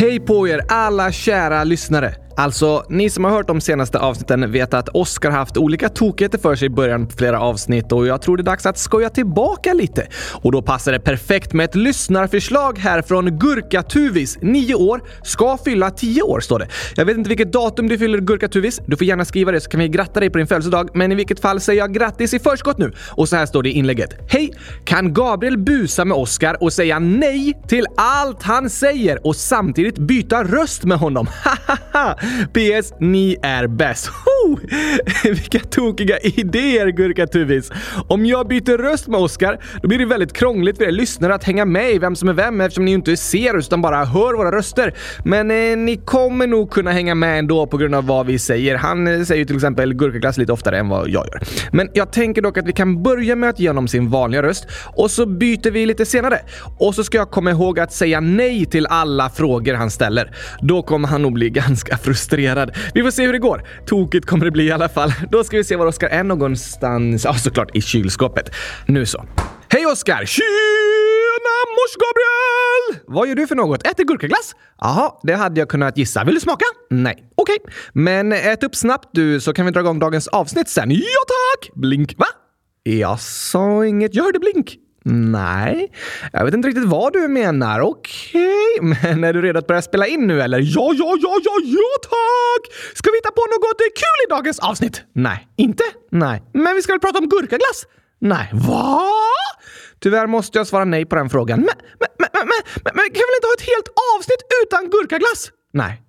Hej på er alla kära lyssnare! Alltså, ni som har hört de senaste avsnitten vet att Oscar haft olika tokigheter för sig i början på flera avsnitt och jag tror det är dags att skoja tillbaka lite. Och då passar det perfekt med ett lyssnarförslag här från Gurkatuvis, 9 år, ska fylla 10 år står det. Jag vet inte vilket datum du fyller Gurkatuvis. Du får gärna skriva det så kan vi gratta dig på din födelsedag, men i vilket fall säger jag grattis i förskott nu. Och så här står det i inlägget. Hej! Kan Gabriel busa med Oscar och säga nej till allt han säger och samtidigt byta röst med honom? Hahaha! PS. Ni är bäst. Vilka tokiga idéer Gurka Tuvis. Om jag byter röst med Oscar, då blir det väldigt krångligt för er lyssnare att hänga med i vem som är vem eftersom ni inte ser oss utan bara hör våra röster. Men eh, ni kommer nog kunna hänga med ändå på grund av vad vi säger. Han eh, säger till exempel gurkaglass lite oftare än vad jag gör. Men jag tänker dock att vi kan börja med att ge honom sin vanliga röst och så byter vi lite senare. Och så ska jag komma ihåg att säga nej till alla frågor han ställer. Då kommer han nog bli ganska frustrerad. Vi får se hur det går. Tokigt kommer det bli i alla fall. Då ska vi se var Oskar är någonstans. Ja, såklart i kylskåpet. Nu så. Hej Oskar! Tjena mors Gabriel! Vad gör du för något? Äter gurkaglass? Jaha, det hade jag kunnat gissa. Vill du smaka? Nej. Okej. Okay. Men ät upp snabbt du så kan vi dra igång dagens avsnitt sen. Ja tack! Blink. Va? Jag sa inget. Jag hörde blink. Nej, jag vet inte riktigt vad du menar. Okej, okay. men är du redo att börja spela in nu eller? Ja, ja, ja, ja, ja tack! Ska vi hitta på något kul i dagens avsnitt? Nej. Inte? Nej. Men vi ska väl prata om gurkaglass? Nej. Va? Tyvärr måste jag svara nej på den frågan. Men, men, men, men, men, men kan vi väl inte ha ett helt avsnitt utan gurkaglass? Nej.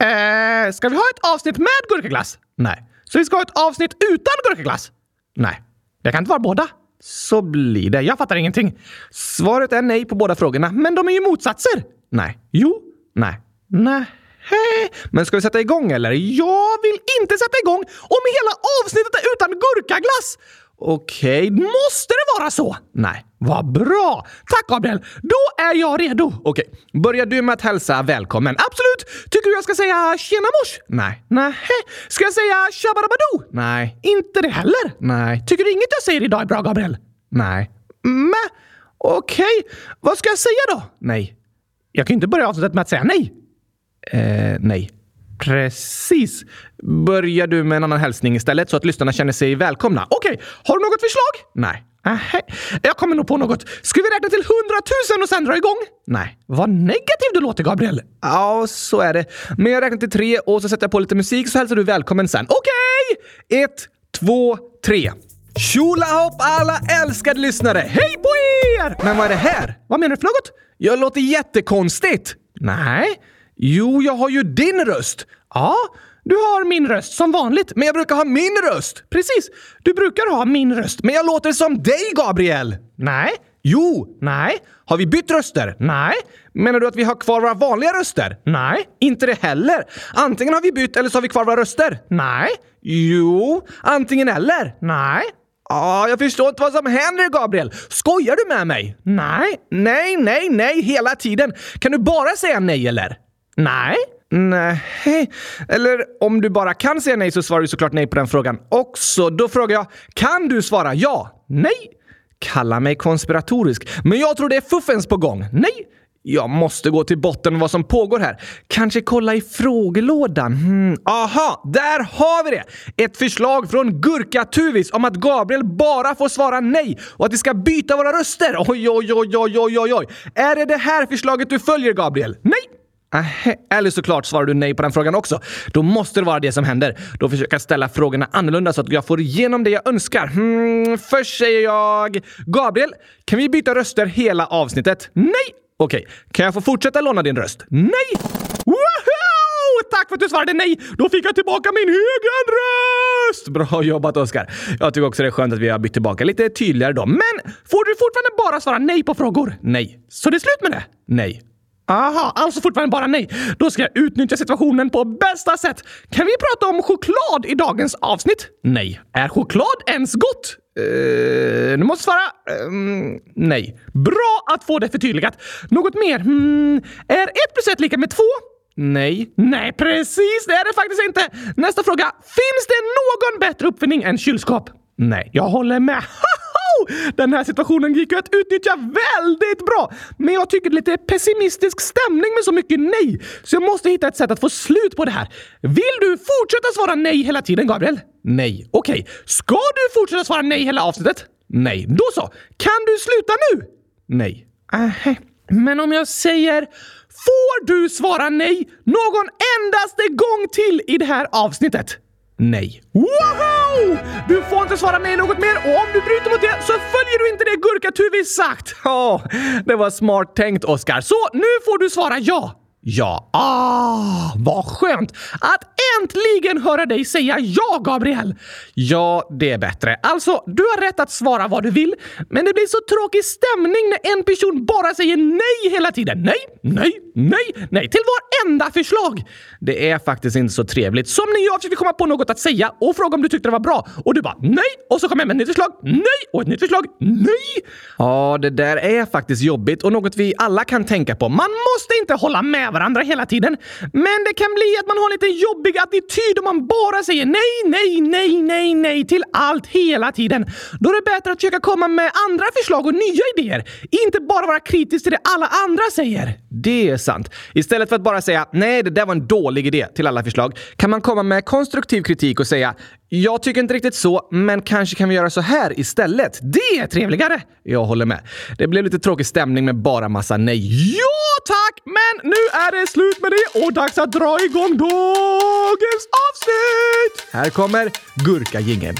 Eh, ska vi ha ett avsnitt med gurkaglass? Nej. Så vi ska ha ett avsnitt utan gurkaglass? Nej. Det kan inte vara båda. Så blir det. Jag fattar ingenting. Svaret är nej på båda frågorna, men de är ju motsatser. Nej. Jo. Nej. Nej. Men ska vi sätta igång eller? Jag vill inte sätta igång om hela avsnittet är utan gurkaglass! Okej, måste det vara så? Nej. Vad bra! Tack Gabriel! Då är jag redo. Okej, börjar du med att hälsa välkommen? Absolut! Tycker du jag ska säga tjena mors? Nej. Nej. Ska jag säga tjabarabadoo? Nej. Inte det heller? Nej. Tycker du inget jag säger idag är bra Gabriel? Nej. Men okej, vad ska jag säga då? Nej. Jag kan inte börja avsnittet med att säga nej. Eh, nej. Precis. Börjar du med en annan hälsning istället så att lyssnarna känner sig välkomna? Okej, okay. har du något förslag? Nej. Aha. Jag kommer nog på något. Ska vi räkna till hundratusen och sen dra igång? Nej. Vad negativ du låter, Gabriel. Ja, så är det. Men jag räknar till tre och så sätter jag på lite musik så hälsar du välkommen sen. Okej! Okay. Ett, två, tre. Tjolahopp alla älskade lyssnare! Hej på er! Men vad är det här? Vad menar du för något? Jag låter jättekonstigt. Nej. Jo, jag har ju din röst. Ja, du har min röst som vanligt. Men jag brukar ha min röst. Precis. Du brukar ha min röst. Men jag låter som dig, Gabriel. Nej. Jo. Nej. Har vi bytt röster? Nej. Menar du att vi har kvar våra vanliga röster? Nej. Inte det heller. Antingen har vi bytt eller så har vi kvar våra röster. Nej. Jo. Antingen eller. Nej. Ja, jag förstår inte vad som händer, Gabriel. Skojar du med mig? Nej. Nej, nej, nej, hela tiden. Kan du bara säga nej, eller? Nej. Nej. Eller om du bara kan säga nej så svarar du såklart nej på den frågan också. Då frågar jag, kan du svara ja? Nej. Kalla mig konspiratorisk, men jag tror det är fuffens på gång. Nej. Jag måste gå till botten med vad som pågår här. Kanske kolla i frågelådan. Hmm. Aha, där har vi det! Ett förslag från Gurka-Tuvis om att Gabriel bara får svara nej och att vi ska byta våra röster. Oj, oj, oj, oj, oj, oj, oj. Är det det här förslaget du följer, Gabriel? Nej! Äh, eller såklart svarar du nej på den frågan också. Då måste det vara det som händer. Då försöker jag ställa frågorna annorlunda så att jag får igenom det jag önskar. Hmm, först säger jag... Gabriel, kan vi byta röster hela avsnittet? Nej! Okej, okay. kan jag få fortsätta låna din röst? Nej! Woho! Tack för att du svarade nej! Då fick jag tillbaka min egen röst! Bra jobbat, Oskar. Jag tycker också det är skönt att vi har bytt tillbaka lite tydligare då. Men får du fortfarande bara svara nej på frågor? Nej. Så det är slut med det? Nej. Aha, alltså fortfarande bara nej. Då ska jag utnyttja situationen på bästa sätt. Kan vi prata om choklad i dagens avsnitt? Nej. Är choklad ens gott? Eh, uh, du måste svara Uh, nej. Bra att få det förtydligat. Något mer? Hmm, är ett plus ett lika med två? Nej. Nej, precis. Det är det faktiskt inte. Nästa fråga. Finns det någon bättre uppfinning än kylskåp? Nej. Jag håller med. Den här situationen gick ju att utnyttja väldigt bra, men jag tycker det är lite pessimistisk stämning med så mycket nej, så jag måste hitta ett sätt att få slut på det här. Vill du fortsätta svara nej hela tiden, Gabriel? Nej. Okej. Okay. Ska du fortsätta svara nej hela avsnittet? Nej. Då så. Kan du sluta nu? Nej. Aha. men om jag säger Får du svara nej någon endaste gång till i det här avsnittet? Nej. Woho! Du får inte svara mig något mer och om du bryter mot det så följer du inte det gurkatuvi sagt. Ja, oh, det var smart tänkt, Oskar. Så nu får du svara ja. Ja. Ah, vad skönt att äntligen höra dig säga ja, Gabriel! Ja, det är bättre. Alltså, du har rätt att svara vad du vill, men det blir så tråkig stämning när en person bara säger nej hela tiden. Nej, nej, nej, nej till varenda förslag. Det är faktiskt inte så trevligt. Som när jag försökte komma på något att säga och fråga om du tyckte det var bra och du bara nej och så kom jag med ett nytt förslag, nej och ett nytt förslag, nej. Ja, det där är faktiskt jobbigt och något vi alla kan tänka på. Man måste inte hålla med varandra hela tiden. Men det kan bli att man har lite jobbig attityd om man bara säger nej, nej, nej, nej, nej till allt hela tiden. Då är det bättre att försöka komma med andra förslag och nya idéer. Inte bara vara kritisk till det alla andra säger. Det är sant. Istället för att bara säga nej, det där var en dålig idé till alla förslag kan man komma med konstruktiv kritik och säga jag tycker inte riktigt så, men kanske kan vi göra så här istället. Det är trevligare! Jag håller med. Det blev lite tråkig stämning med bara massa nej. Ja tack! Men nu är det slut med det och dags att dra igång dagens avsnitt! Här kommer Gurkagingen.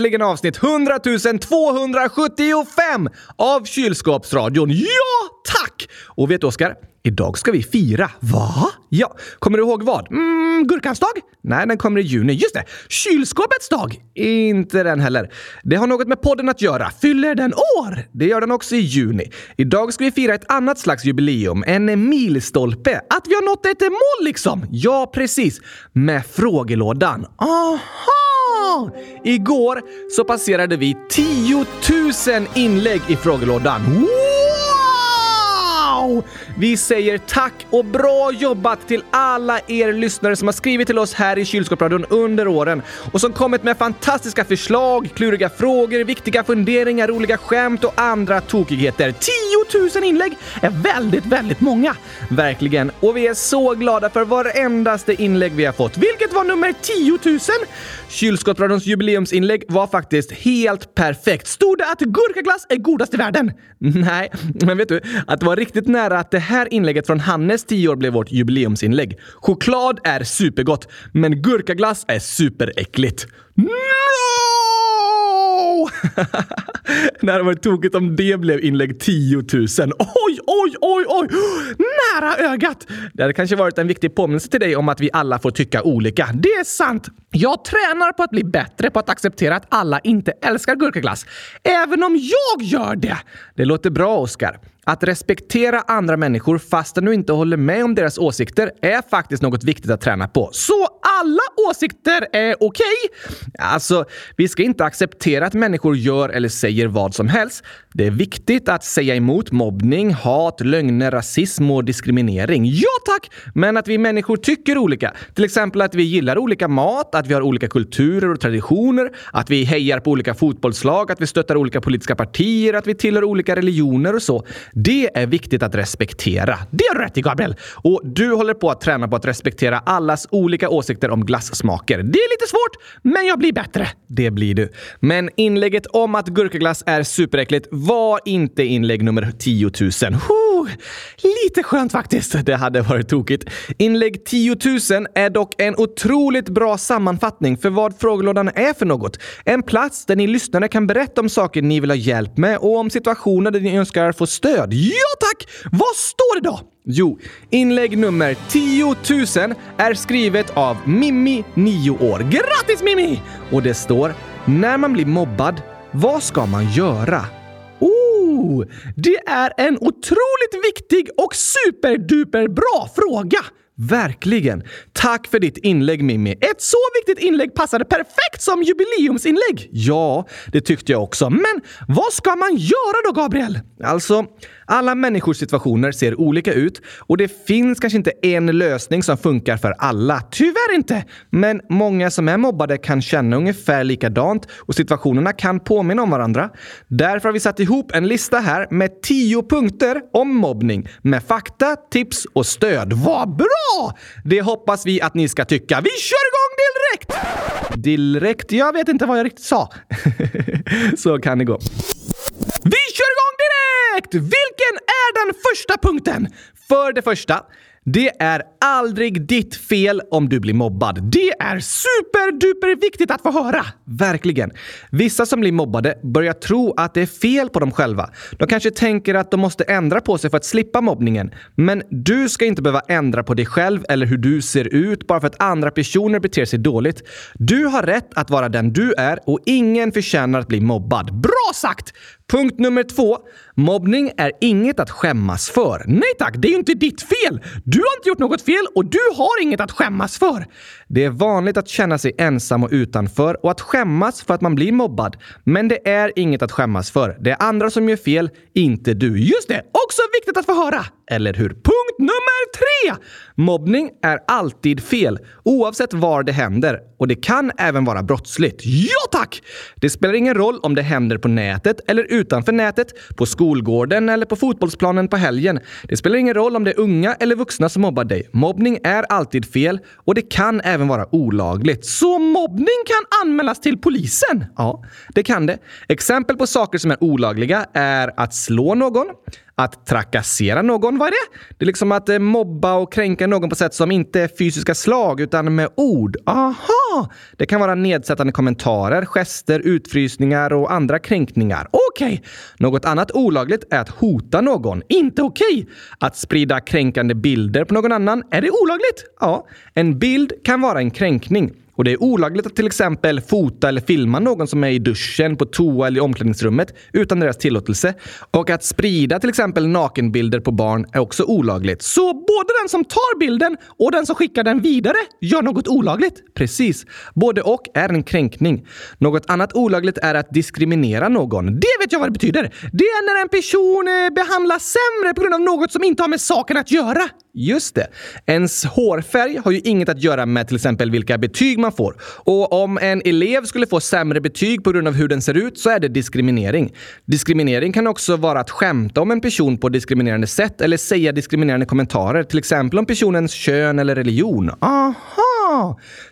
Äntligen avsnitt 100 275 av Kylskåpsradion. Ja, tack! Och vet du, Oskar? Idag ska vi fira. Va? Ja, kommer du ihåg vad? Mm, gurkans dag? Nej, den kommer i juni. Just det! Kylskåpets dag? Inte den heller. Det har något med podden att göra. Fyller den år? Det gör den också i juni. Idag ska vi fira ett annat slags jubileum. En milstolpe. Att vi har nått ett mål liksom. Ja, precis. Med frågelådan. Aha! Igår så passerade vi 10 000 inlägg i frågelådan. Wow! Vi säger tack och bra jobbat till alla er lyssnare som har skrivit till oss här i Kylskåpsradion under åren och som kommit med fantastiska förslag, kluriga frågor, viktiga funderingar, roliga skämt och andra tokigheter. 10 000 inlägg är väldigt, väldigt många. Verkligen. Och vi är så glada för varendaste inlägg vi har fått. Vilket var nummer 10 000? Kylskåpsradions jubileumsinlägg var faktiskt helt perfekt. Stod det att gurkaglass är godast i världen? Nej, men vet du att det var riktigt nära att det här inlägget från Hannes 10 år blev vårt jubileumsinlägg. Choklad är supergott, men gurkaglass är superäckligt. No! det hade varit tokigt om det blev inlägg 10 000. Oj, oj, oj, oj! Nära ögat! Det hade kanske varit en viktig påminnelse till dig om att vi alla får tycka olika. Det är sant! Jag tränar på att bli bättre på att acceptera att alla inte älskar gurkaglass. Även om jag gör det! Det låter bra, Oskar. Att respektera andra människor fastän du inte håller med om deras åsikter är faktiskt något viktigt att träna på. Så alla åsikter är okej? Okay? Alltså, vi ska inte acceptera att människor gör eller säger vad som helst. Det är viktigt att säga emot mobbning, hat, lögner, rasism och diskriminering. Ja tack! Men att vi människor tycker olika. Till exempel att vi gillar olika mat, att vi har olika kulturer och traditioner, att vi hejar på olika fotbollslag, att vi stöttar olika politiska partier, att vi tillhör olika religioner och så. Det är viktigt att respektera. Det har du rätt i, Gabriel! Och du håller på att träna på att respektera allas olika åsikter om glassmaker. Det är lite svårt, men jag blir bättre. Det blir du. Men inlägget om att gurkaglass är superäckligt var inte inlägg nummer 10 000. Oh, lite skönt faktiskt. Det hade varit tokigt. Inlägg 10 000 är dock en otroligt bra sammanfattning för vad frågelådan är för något. En plats där ni lyssnare kan berätta om saker ni vill ha hjälp med och om situationer där ni önskar få stöd. Ja tack! Vad står det då? Jo, inlägg nummer 10 000 är skrivet av Mimmi, 9 år. Grattis Mimmi! Och det står “När man blir mobbad, vad ska man göra?” Det är en otroligt viktig och superduper bra fråga! Verkligen! Tack för ditt inlägg Mimmi. Ett så viktigt inlägg passade perfekt som jubileumsinlägg! Ja, det tyckte jag också. Men vad ska man göra då, Gabriel? Alltså, alla människors situationer ser olika ut och det finns kanske inte en lösning som funkar för alla. Tyvärr inte! Men många som är mobbade kan känna ungefär likadant och situationerna kan påminna om varandra. Därför har vi satt ihop en lista här med tio punkter om mobbning med fakta, tips och stöd. Vad bra! Det hoppas vi att ni ska tycka. Vi kör igång direkt! Direkt? Jag vet inte vad jag riktigt sa. Så kan det gå. Vi kör igång direkt! Vilken är den första punkten? För det första, det är aldrig ditt fel om du blir mobbad. Det är superduper viktigt att få höra! Verkligen. Vissa som blir mobbade börjar tro att det är fel på dem själva. De kanske tänker att de måste ändra på sig för att slippa mobbningen. Men du ska inte behöva ändra på dig själv eller hur du ser ut bara för att andra personer beter sig dåligt. Du har rätt att vara den du är och ingen förtjänar att bli mobbad. Bra sagt! Punkt nummer två. Mobbning är inget att skämmas för. Nej tack, det är ju inte ditt fel! Du har inte gjort något fel och du har inget att skämmas för. Det är vanligt att känna sig ensam och utanför och att skämmas för att man blir mobbad. Men det är inget att skämmas för. Det är andra som gör fel, inte du. Just det! Också viktigt att få höra! Eller hur? Punkt nummer tre! Mobbning är alltid fel, oavsett var det händer. Och det kan även vara brottsligt. Ja tack! Det spelar ingen roll om det händer på nätet eller utanför nätet, på skolgården eller på fotbollsplanen på helgen. Det spelar ingen roll om det är unga eller vuxna som mobbar dig. Mobbning är alltid fel och det kan även vara olagligt. Så mobbning kan anmälas till polisen? Ja, det kan det. Exempel på saker som är olagliga är att slå någon, att trakassera någon, vad är det? Det är liksom att eh, mobba och kränka någon på sätt som inte är fysiska slag utan med ord. Aha! Det kan vara nedsättande kommentarer, gester, utfrysningar och andra kränkningar. Okej! Okay. Något annat olagligt är att hota någon. Inte okej! Okay. Att sprida kränkande bilder på någon annan. Är det olagligt? Ja. En bild kan vara en kränkning. Och det är olagligt att till exempel fota eller filma någon som är i duschen, på toa eller i omklädningsrummet utan deras tillåtelse. Och att sprida till exempel nakenbilder på barn är också olagligt. Så både den som tar bilden och den som skickar den vidare gör något olagligt. Precis. Både och är en kränkning. Något annat olagligt är att diskriminera någon. Det vet jag vad det betyder. Det är när en person eh, behandlas sämre på grund av något som inte har med saken att göra. Just det. Ens hårfärg har ju inget att göra med till exempel vilka betyg man får. Och om en elev skulle få sämre betyg på grund av hur den ser ut så är det diskriminering. Diskriminering kan också vara att skämta om en person på diskriminerande sätt eller säga diskriminerande kommentarer, till exempel om personens kön eller religion. Aha!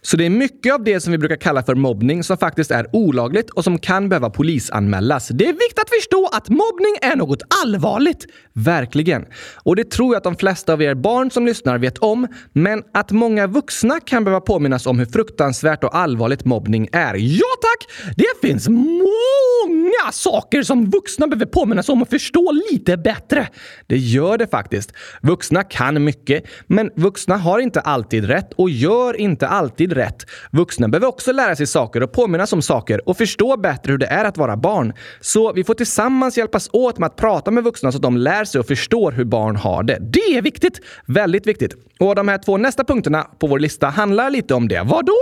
Så det är mycket av det som vi brukar kalla för mobbning som faktiskt är olagligt och som kan behöva polisanmälas. Det är viktigt att förstå att mobbning är något allvarligt. Verkligen. Och det tror jag att de flesta av er barn som lyssnar vet om, men att många vuxna kan behöva påminnas om hur fruktansvärt och allvarligt mobbning är. Ja tack! Det finns många saker som vuxna behöver påminnas om och förstå lite bättre. Det gör det faktiskt. Vuxna kan mycket, men vuxna har inte alltid rätt och gör inte alltid rätt. Vuxna behöver också lära sig saker och påminnas om saker och förstå bättre hur det är att vara barn. Så vi får tillsammans hjälpas åt med att prata med vuxna så att de lär sig och förstår hur barn har det. Det är viktigt! Väldigt viktigt. Och de här två nästa punkterna på vår lista handlar lite om det. Vad då?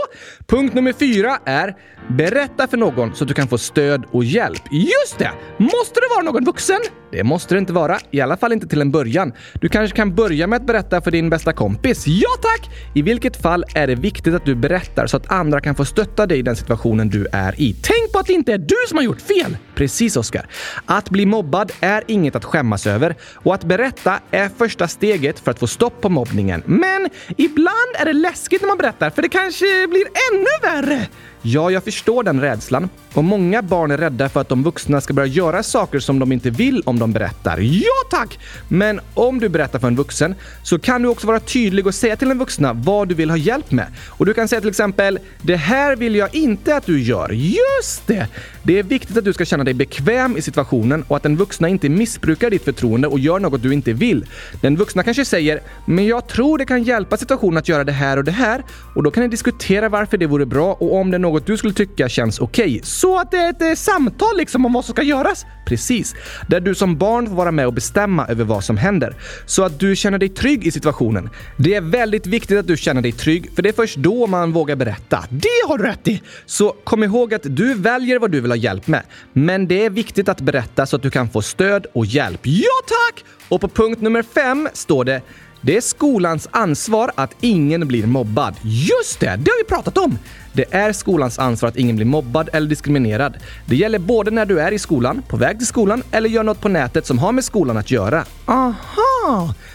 Punkt nummer fyra är berätta för någon så att du kan få stöd och hjälp. Just det! Måste det vara någon vuxen? Det måste det inte vara, i alla fall inte till en början. Du kanske kan börja med att berätta för din bästa kompis. Ja tack! I vilket fall är det viktigt att du berättar så att andra kan få stötta dig i den situationen du är i. Tänk på att det inte är du som har gjort fel! Precis, Oskar. Att bli mobbad är inget att skämmas över och att berätta är första steget för att få stopp på mobbningen. Men ibland är det läskigt när man berättar för det kanske blir ännu värre. Ja, jag förstår den rädslan. Och många barn är rädda för att de vuxna ska börja göra saker som de inte vill om de berättar. Ja tack! Men om du berättar för en vuxen så kan du också vara tydlig och säga till den vuxna vad du vill ha hjälp med. Och du kan säga till exempel “Det här vill jag inte att du gör”. Just det! Det är viktigt att du ska känna dig bekväm i situationen och att den vuxna inte missbrukar ditt förtroende och gör något du inte vill. Den vuxna kanske säger “Men jag tror det kan hjälpa situationen att göra det här och det här” och då kan ni diskutera varför det vore bra och om det är något du skulle tycka känns okej. Okay. Så att det är ett eh, samtal liksom om vad som ska göras? Precis. Där du som barn får vara med och bestämma över vad som händer. Så att du känner dig trygg i situationen. Det är väldigt viktigt att du känner dig trygg, för det är först då man vågar berätta. Det har du rätt i! Så kom ihåg att du väljer vad du vill ha hjälp med. Men det är viktigt att berätta så att du kan få stöd och hjälp. Ja tack! Och på punkt nummer fem står det det är skolans ansvar att ingen blir mobbad. Just det, det har vi pratat om! Det är skolans ansvar att ingen blir mobbad eller diskriminerad. Det gäller både när du är i skolan, på väg till skolan eller gör något på nätet som har med skolan att göra. Aha!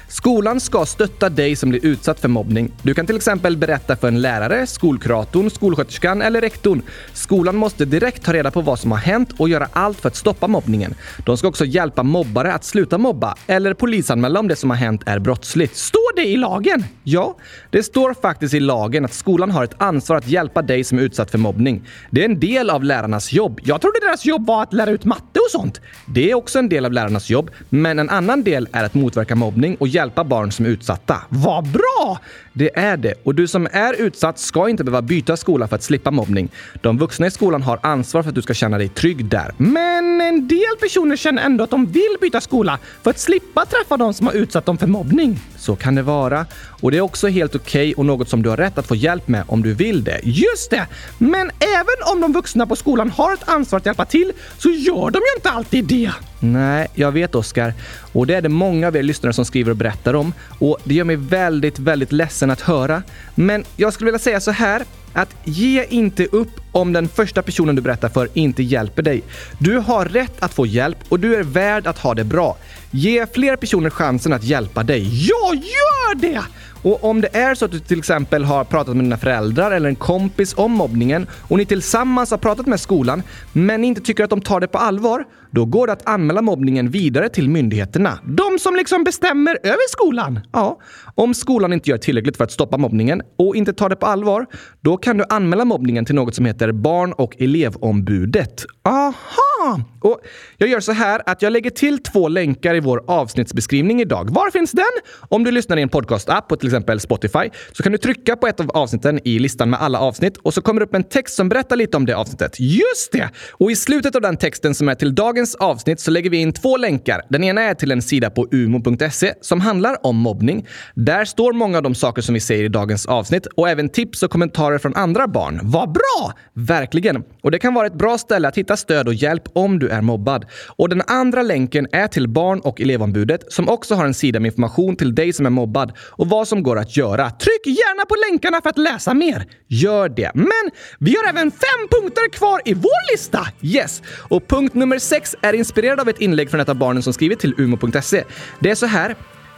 Skolan ska stötta dig som blir utsatt för mobbning. Du kan till exempel berätta för en lärare, skolkuratorn, skolsköterskan eller rektorn. Skolan måste direkt ta reda på vad som har hänt och göra allt för att stoppa mobbningen. De ska också hjälpa mobbare att sluta mobba eller polisanmäla om det som har hänt är brottsligt. Står det i lagen? Ja, det står faktiskt i lagen att skolan har ett ansvar att hjälpa dig som är utsatt för mobbning. Det är en del av lärarnas jobb. Jag trodde deras jobb var att lära ut matte och sånt. Det är också en del av lärarnas jobb, men en annan del är att motverka mobbning och hjälpa barn som är utsatta. Vad bra! Det är det. Och du som är utsatt ska inte behöva byta skola för att slippa mobbning. De vuxna i skolan har ansvar för att du ska känna dig trygg där. Men en del personer känner ändå att de vill byta skola för att slippa träffa de som har utsatt dem för mobbning. Så kan det vara. Och det är också helt okej okay och något som du har rätt att få hjälp med om du vill det. Just det! Men även om de vuxna på skolan har ett ansvar att hjälpa till så gör de ju inte alltid det. Nej, jag vet Oskar. Och det är det många av er lyssnare som skriver och berättar om. Och det gör mig väldigt, väldigt ledsen att höra. Men jag skulle vilja säga så här att ge inte upp om den första personen du berättar för inte hjälper dig. Du har rätt att få hjälp och du är värd att ha det bra. Ge fler personer chansen att hjälpa dig. Ja, gör det! Och om det är så att du till exempel har pratat med dina föräldrar eller en kompis om mobbningen och ni tillsammans har pratat med skolan men inte tycker att de tar det på allvar, då går det att anmäla mobbningen vidare till myndigheterna. De som liksom bestämmer över skolan. Ja, om skolan inte gör tillräckligt för att stoppa mobbningen och inte tar det på allvar, då kan du anmäla mobbningen till något som heter Barn och elevombudet. Aha! Och jag gör så här att jag lägger till två länkar i vår avsnittsbeskrivning idag. Var finns den? Om du lyssnar i en podcast-app på till exempel Spotify så kan du trycka på ett av avsnitten i listan med alla avsnitt och så kommer det upp en text som berättar lite om det avsnittet. Just det! Och i slutet av den texten som är till dagens avsnitt så lägger vi in två länkar. Den ena är till en sida på umo.se som handlar om mobbning. Där står många av de saker som vi säger i dagens avsnitt och även tips och kommentarer från andra barn. Vad bra! Verkligen! Och det kan vara ett bra ställe att hitta stöd och hjälp om du är mobbad. Och den andra länken är till Barn och elevombudet som också har en sida med information till dig som är mobbad och vad som går att göra. Tryck gärna på länkarna för att läsa mer. Gör det. Men vi har även fem punkter kvar i vår lista! Yes! Och punkt nummer sex är inspirerad av ett inlägg från ett av barnen som skrivit till umo.se. Det är så här.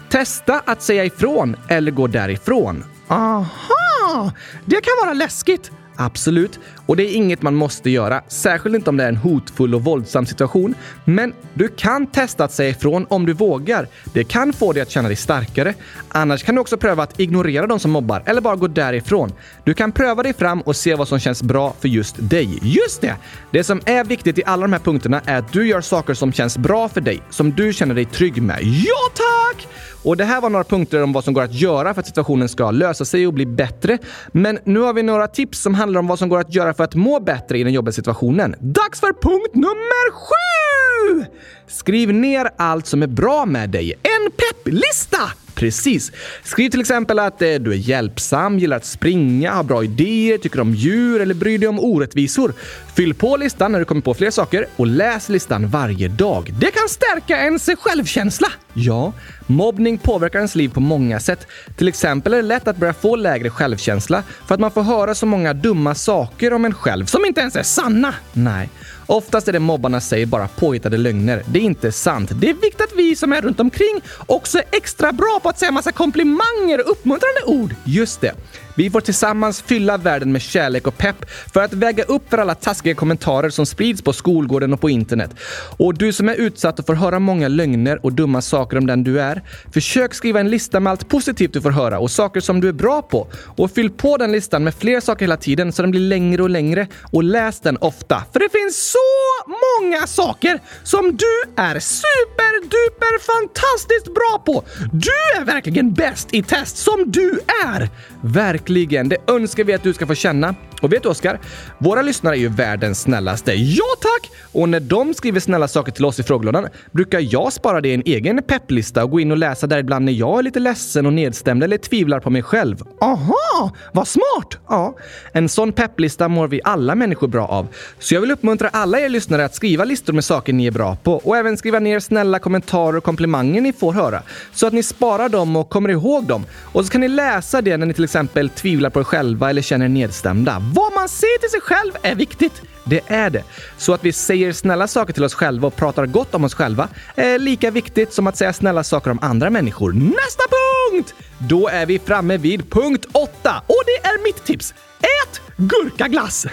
Testa att säga ifrån eller gå därifrån. Aha! Det kan vara läskigt. Absolut. Och det är inget man måste göra, särskilt inte om det är en hotfull och våldsam situation. Men du kan testa att säga ifrån om du vågar. Det kan få dig att känna dig starkare. Annars kan du också pröva att ignorera de som mobbar eller bara gå därifrån. Du kan pröva dig fram och se vad som känns bra för just dig. Just det! Det som är viktigt i alla de här punkterna är att du gör saker som känns bra för dig, som du känner dig trygg med. Ja, tack! Och det här var några punkter om vad som går att göra för att situationen ska lösa sig och bli bättre. Men nu har vi några tips som handlar om vad som går att göra för att må bättre i den jobbiga situationen. Dags för punkt nummer sju! Skriv ner allt som är bra med dig. En pepplista! Precis. Skriv till exempel att eh, du är hjälpsam, gillar att springa, har bra idéer, tycker om djur eller bryr dig om orättvisor. Fyll på listan när du kommer på fler saker och läs listan varje dag. Det kan stärka ens självkänsla. Ja, mobbning påverkar ens liv på många sätt. Till exempel är det lätt att börja få lägre självkänsla för att man får höra så många dumma saker om en själv som inte ens är sanna. Nej. Oftast är det mobbarna säger bara påhittade lögner. Det är inte sant. Det är viktigt att vi som är runt omkring också är extra bra på att säga massa komplimanger och uppmuntrande ord. Just det. Vi får tillsammans fylla världen med kärlek och pepp för att väga upp för alla taskiga kommentarer som sprids på skolgården och på internet. Och du som är utsatt och får höra många lögner och dumma saker om den du är, försök skriva en lista med allt positivt du får höra och saker som du är bra på. Och fyll på den listan med fler saker hela tiden så den blir längre och längre. Och läs den ofta. För det finns så många saker som du är superduper fantastiskt bra på. Du är verkligen bäst i test som du är! Verkligen, det önskar vi att du ska få känna. Och vet du Oskar? Våra lyssnare är ju världens snällaste. Ja tack! Och när de skriver snälla saker till oss i frågelådan brukar jag spara det i en egen pepplista och gå in och läsa där ibland när jag är lite ledsen och nedstämd eller tvivlar på mig själv. Aha! Vad smart! Ja, en sån pepplista mår vi alla människor bra av. Så jag vill uppmuntra alla er lyssnare att skriva listor med saker ni är bra på och även skriva ner snälla kommentarer och komplimanger ni får höra så att ni sparar dem och kommer ihåg dem. Och så kan ni läsa det när ni till exempel tvivlar på er själva eller känner er nedstämda. Vad man säger till sig själv är viktigt. Det är det. Så att vi säger snälla saker till oss själva och pratar gott om oss själva är lika viktigt som att säga snälla saker om andra människor. Nästa punkt! Då är vi framme vid punkt åtta och det är mitt tips. Ät gurkaglass!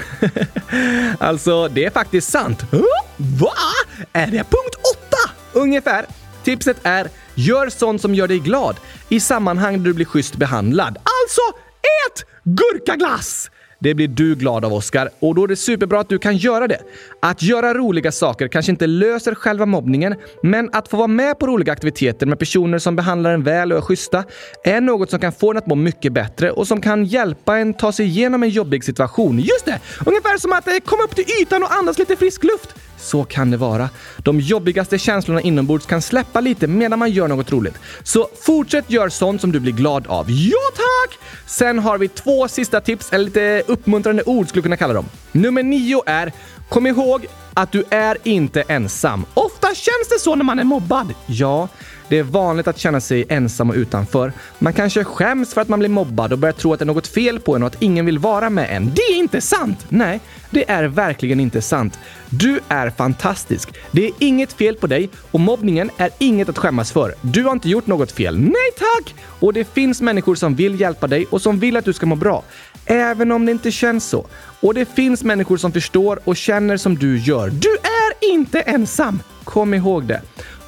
alltså, det är faktiskt sant. Va? Är det punkt åtta? Ungefär. Tipset är gör sånt som gör dig glad i sammanhang där du blir schysst behandlad. Alltså, ät gurkaglass! Det blir du glad av, Oskar. Och då är det superbra att du kan göra det. Att göra roliga saker kanske inte löser själva mobbningen, men att få vara med på roliga aktiviteter med personer som behandlar en väl och är schyssta är något som kan få en att må mycket bättre och som kan hjälpa en ta sig igenom en jobbig situation. Just det! Ungefär som att eh, komma upp till ytan och andas lite frisk luft. Så kan det vara. De jobbigaste känslorna inombords kan släppa lite medan man gör något roligt. Så fortsätt gör sånt som du blir glad av. Ja tack! Sen har vi två sista tips, eller lite uppmuntrande ord skulle kunna kalla dem. Nummer nio är Kom ihåg att du är inte ensam. Ofta känns det så när man är mobbad. Ja, det är vanligt att känna sig ensam och utanför. Man kanske skäms för att man blir mobbad och börjar tro att det är något fel på en och att ingen vill vara med en. Det är inte sant! Nej, det är verkligen inte sant. Du är fantastisk. Det är inget fel på dig och mobbningen är inget att skämmas för. Du har inte gjort något fel. Nej tack! Och det finns människor som vill hjälpa dig och som vill att du ska må bra. Även om det inte känns så. Och det finns människor som förstår och känner som du gör. Du är inte ensam! Kom ihåg det.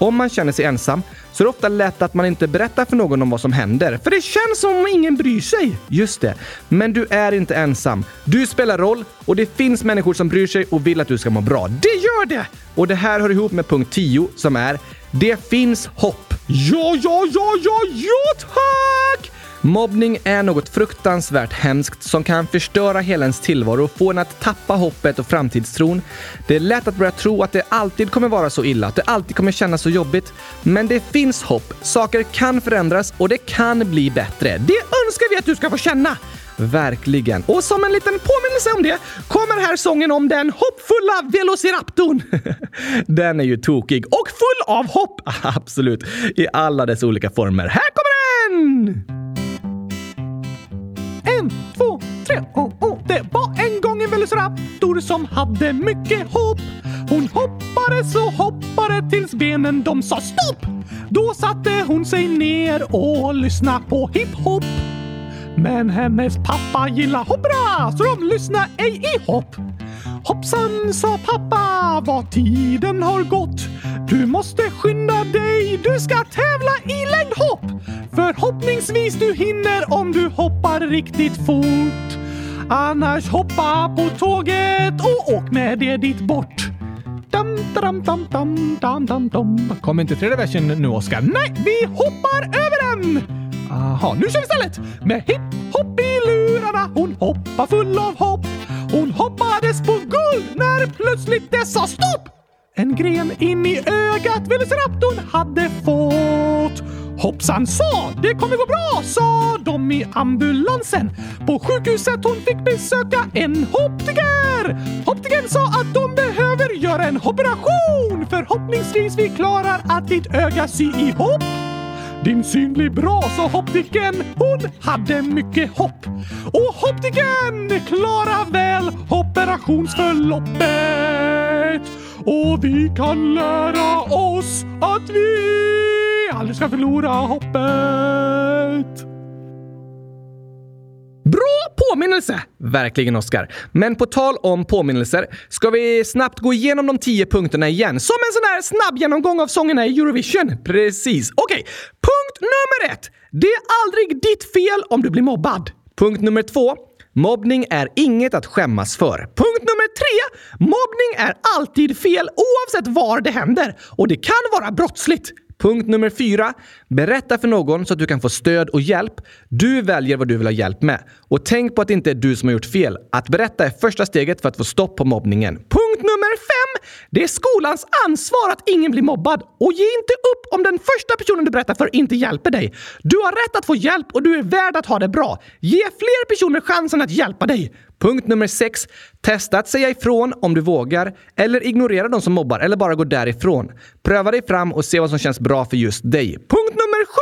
Om man känner sig ensam så är det ofta lätt att man inte berättar för någon om vad som händer. För det känns som om ingen bryr sig. Just det. Men du är inte ensam. Du spelar roll och det finns människor som bryr sig och vill att du ska må bra. Det gör det! Och det här hör ihop med punkt 10 som är Det finns hopp. Ja, ja, ja, ja, ja tack! Mobbning är något fruktansvärt hemskt som kan förstöra hela ens tillvaro och få en att tappa hoppet och framtidstron. Det är lätt att börja tro att det alltid kommer vara så illa, att det alltid kommer kännas så jobbigt. Men det finns hopp. Saker kan förändras och det kan bli bättre. Det önskar vi att du ska få känna! Verkligen. Och som en liten påminnelse om det kommer här sången om den hoppfulla Velociraptorn. den är ju tokig och full av hopp! Absolut, i alla dess olika former. Här kommer den! En, två, tre, oh, oh. Det var en gång en velociraptor som hade mycket hopp. Hon hoppade så hoppade tills benen de sa stopp. Då satte hon sig ner och lyssnade på hiphop. Men hennes pappa gillar hoppra så de lyssnar ej i hopp. Hoppsan, sa pappa, vad tiden har gått. Du måste skynda dig, du ska tävla i längdhopp. Förhoppningsvis du hinner om du hoppar riktigt fort. Annars hoppa på tåget och åk med det dit bort. Dam, dam, dam, dam, dam, dam, dam. Kom inte tredje versen nu, Oskar. Nej, vi hoppar över den! Aha, nu kör vi istället! Med hipp-hopp i lurarna, hon hoppar full av hopp. Hon hoppades på guld när plötsligt det sa stopp! En gren in i ögat Velociraptorn hade fått. Hoppsan sa, det kommer gå bra, sa de i ambulansen. På sjukhuset hon fick besöka en optiker. Optikern sa att de behöver göra en operation. Förhoppningsvis vi klarar att ditt öga sy ihop. Din syn blir bra, sa optiken. Hon hade mycket hopp. Och optiken klarar väl operationsförloppet. Och vi kan lära oss att vi aldrig ska förlora hoppet. Bra påminnelse! Verkligen, Oskar. Men på tal om påminnelser, ska vi snabbt gå igenom de tio punkterna igen? Som en sån här snabb genomgång av sångerna i Eurovision. Precis. Okej, okay. punkt nummer ett. Det är aldrig ditt fel om du blir mobbad. Punkt nummer två. Mobbning är inget att skämmas för. Punkt nummer tre. Mobbning är alltid fel oavsett var det händer och det kan vara brottsligt. Punkt nummer fyra. Berätta för någon så att du kan få stöd och hjälp. Du väljer vad du vill ha hjälp med. Och tänk på att det inte är du som har gjort fel. Att berätta är första steget för att få stopp på mobbningen. Punkt nummer fem. Det är skolans ansvar att ingen blir mobbad. Och ge inte upp om den första personen du berättar för inte hjälper dig. Du har rätt att få hjälp och du är värd att ha det bra. Ge fler personer chansen att hjälpa dig. Punkt nummer 6. Testa att säga ifrån om du vågar, eller ignorera de som mobbar, eller bara gå därifrån. Pröva dig fram och se vad som känns bra för just dig. Punkt nummer 7.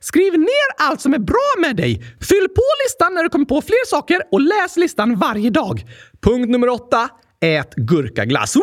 Skriv ner allt som är bra med dig. Fyll på listan när du kommer på fler saker och läs listan varje dag. Punkt nummer 8. Ät gurkaglass. Woho!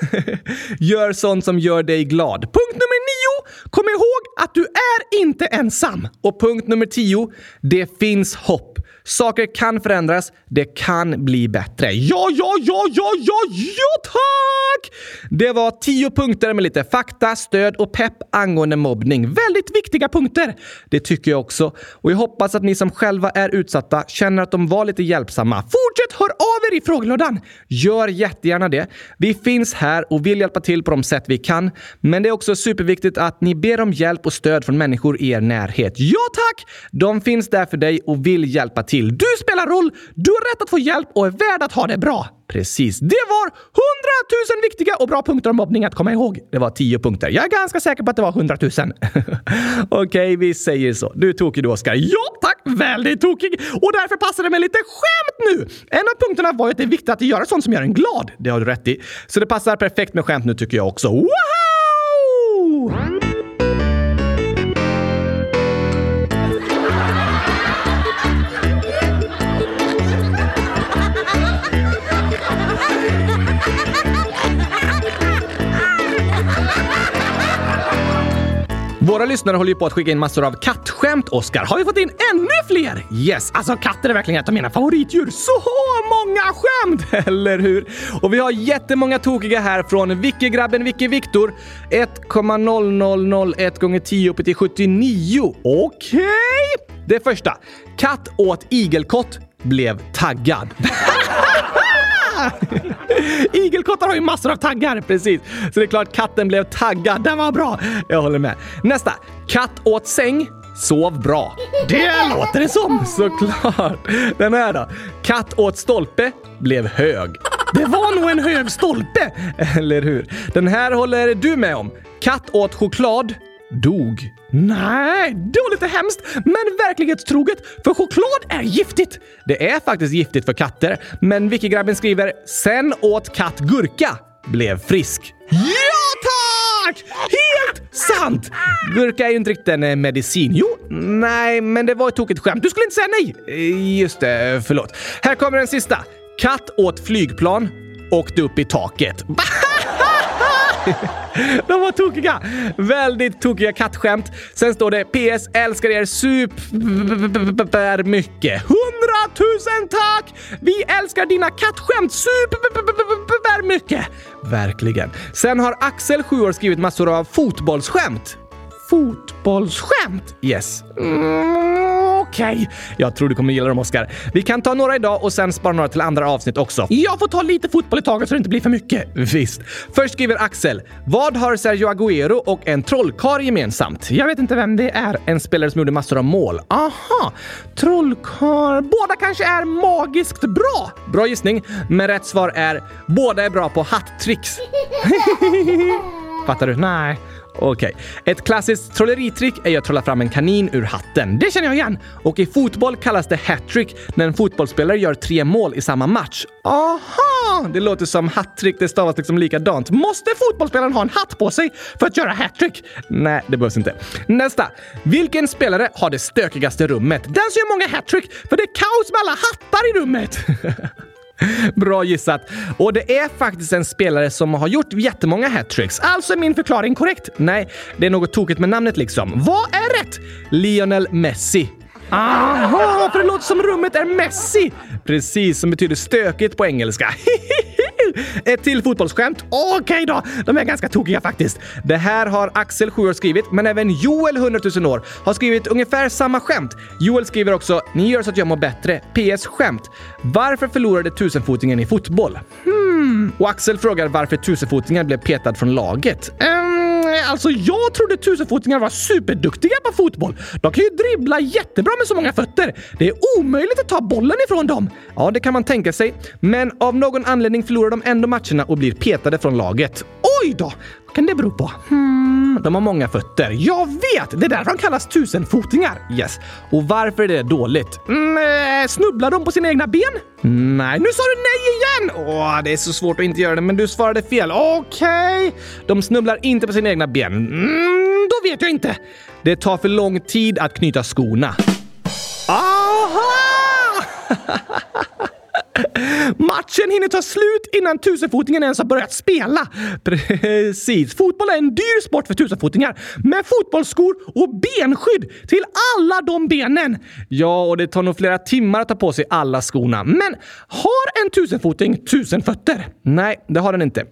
gör sånt som gör dig glad. Punkt nummer 9. Kom ihåg att du är inte ensam. Och punkt nummer 10. Det finns hopp. Saker kan förändras. Det kan bli bättre. Ja, ja, ja, ja, ja, ja, tack! Det var tio punkter med lite fakta, stöd och pepp angående mobbning. Väldigt viktiga punkter. Det tycker jag också. Och jag hoppas att ni som själva är utsatta känner att de var lite hjälpsamma. Fortsätt hör i frågelådan! Gör jättegärna det. Vi finns här och vill hjälpa till på de sätt vi kan. Men det är också superviktigt att ni ber om hjälp och stöd från människor i er närhet. Ja, tack! De finns där för dig och vill hjälpa till. Du spelar roll, du har rätt att få hjälp och är värd att ha det bra. Precis. Det var hundratusen viktiga och bra punkter om mobbning att komma ihåg. Det var tio punkter. Jag är ganska säker på att det var hundratusen. Okej, okay, vi säger så. Du är tokig du, Oskar. Ja, tack! Väldigt tokig! Och därför passar det med lite skämt nu! En av punkterna var ju att det är viktigt att göra sånt som gör en glad. Det har du rätt i. Så det passar perfekt med skämt nu tycker jag också. Wow! Våra lyssnare håller ju på att skicka in massor av kattskämt, Oskar. Har vi fått in ännu fler? Yes! Alltså katter är verkligen ett av mina favoritdjur. Så många skämt! Eller hur? Och vi har jättemånga tokiga här från Vicky-grabben Vicky-Viktor. 1,0001 gånger 10 upp till 79. Okej! Okay. Det första. Katt åt igelkott, blev taggad. Igelkottar har ju massor av taggar, precis. Så det är klart katten blev taggad. Den var bra. Jag håller med. Nästa. Katt åt säng. Sov bra. Det låter det som! Såklart. Den här då? Katt åt stolpe. Blev hög. Det var nog en hög stolpe! Eller hur? Den här håller du med om. Katt åt choklad. Dog. Nej, det var lite hemskt, men verklighetstroget, för choklad är giftigt. Det är faktiskt giftigt för katter, men Wiki-grabben skriver “Sen åt katt gurka, blev frisk”. Ja tack! Helt sant! Gurka är ju inte riktigt en eh, medicin. Jo, nej, men det var ett tokigt skämt. Du skulle inte säga nej! Eh, just det, förlåt. Här kommer den sista. Katt åt flygplan, åkte upp i taket. De var tokiga! Väldigt tokiga kattskämt. Sen står det PS älskar er super mycket. Hundratusen tack! Vi älskar dina kattskämt super mycket. Verkligen. Sen har Axel, 7 år, skrivit massor av fotbollsskämt fotbollsskämt? Yes. Mm, Okej. Okay. Jag tror du kommer gilla dem, Oskar. Vi kan ta några idag och sen spara några till andra avsnitt också. Jag får ta lite fotboll i taget så det inte blir för mycket. Visst. Först skriver Axel. Vad har Sergio Agüero och en trollkar gemensamt? Jag vet inte vem det är. En spelare som gjorde massor av mål. Aha. Trollkar. Båda kanske är magiskt bra. Bra gissning. Men rätt svar är båda är bra på hattricks. Fattar du? Nej. Okej. Okay. Ett klassiskt trolleritrick är ju att trolla fram en kanin ur hatten. Det känner jag igen! Och i fotboll kallas det hattrick när en fotbollsspelare gör tre mål i samma match. Aha! Det låter som hattrick, det stavas liksom likadant. Måste fotbollsspelaren ha en hatt på sig för att göra hattrick? Nej, det behövs inte. Nästa. Vilken spelare har det stökigaste rummet? Den som gör många hattrick, för det är kaos med alla hattar i rummet! Bra gissat! Och det är faktiskt en spelare som har gjort jättemånga hattricks. Alltså är min förklaring korrekt? Nej, det är något tokigt med namnet liksom. Vad är rätt? Lionel Messi. Aha, för det låter som rummet är Messi! Precis, som betyder stökigt på engelska. Ett till fotbollsskämt. Okej okay då, de är ganska tokiga faktiskt. Det här har Axel, 7 år, skrivit, men även Joel, 100 000 år, har skrivit ungefär samma skämt. Joel skriver också “Ni gör så att jag mår bättre. PS. Skämt. Varför förlorade tusenfotingen i fotboll?” Hmm. Och Axel frågar varför tusenfotingen blev petad från laget. Um, Mm, alltså jag trodde tusenfotingar var superduktiga på fotboll. De kan ju dribbla jättebra med så många fötter. Det är omöjligt att ta bollen ifrån dem. Ja, det kan man tänka sig. Men av någon anledning förlorar de ändå matcherna och blir petade från laget. Oj då! Kan det bero på? Hmm, de har många fötter. Jag vet! Det är därför de kallas tusenfotingar. Yes. Och varför är det dåligt? Mm, eh, snubblar de på sina egna ben? Nej, nu sa du nej igen! Åh, det är så svårt att inte göra det, men du svarade fel. Okej. Okay. De snubblar inte på sina egna ben. Mm, då vet jag inte. Det tar för lång tid att knyta skorna. Aha! Matchen hinner ta slut innan tusenfotingen ens har börjat spela. Precis. Fotboll är en dyr sport för tusenfotingar med fotbollsskor och benskydd till alla de benen. Ja, och det tar nog flera timmar att ta på sig alla skorna. Men har en tusenfoting tusen fötter? Nej, det har den inte.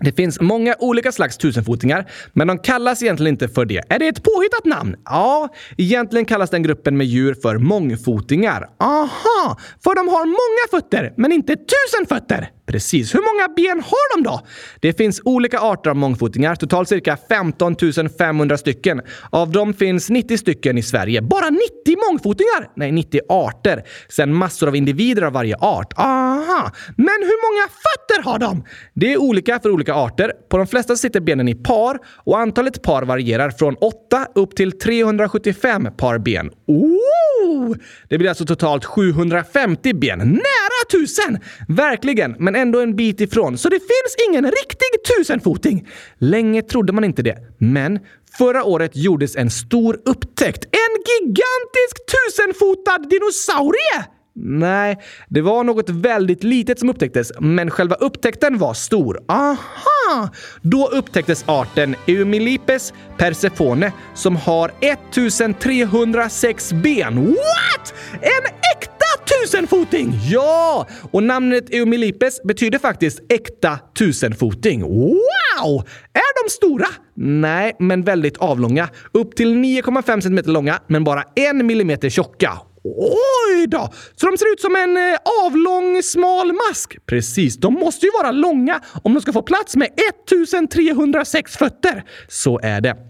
Det finns många olika slags tusenfotingar, men de kallas egentligen inte för det. Är det ett påhittat namn? Ja, egentligen kallas den gruppen med djur för mångfotingar. Aha, för de har många fötter, men inte tusen fötter. Precis. Hur många ben har de då? Det finns olika arter av mångfotingar, totalt cirka 15 500 stycken. Av dem finns 90 stycken i Sverige. Bara 90 mångfotingar? Nej, 90 arter. Sen massor av individer av varje art. Aha! Men hur många fötter har de? Det är olika för olika arter. På de flesta sitter benen i par och antalet par varierar från 8 upp till 375 par ben. Ooh! Det blir alltså totalt 750 ben. Nära tusen! Verkligen, men ändå en bit ifrån. Så det finns ingen riktig tusenfoting. Länge trodde man inte det. Men Förra året gjordes en stor upptäckt. En gigantisk tusenfotad dinosaurie! Nej, det var något väldigt litet som upptäcktes, men själva upptäckten var stor. Aha! Då upptäcktes arten Eumilipes persefone som har 1306 ben. What? En äkta tusenfoting! Ja! Och namnet Eumilipes betyder faktiskt äkta tusenfoting. Wow! Är de stora? Nej, men väldigt avlånga. Upp till 9,5 cm långa, men bara 1 mm tjocka. Oj då! Så de ser ut som en eh, avlång, smal mask. Precis, de måste ju vara långa om de ska få plats med 1306 fötter. Så är det.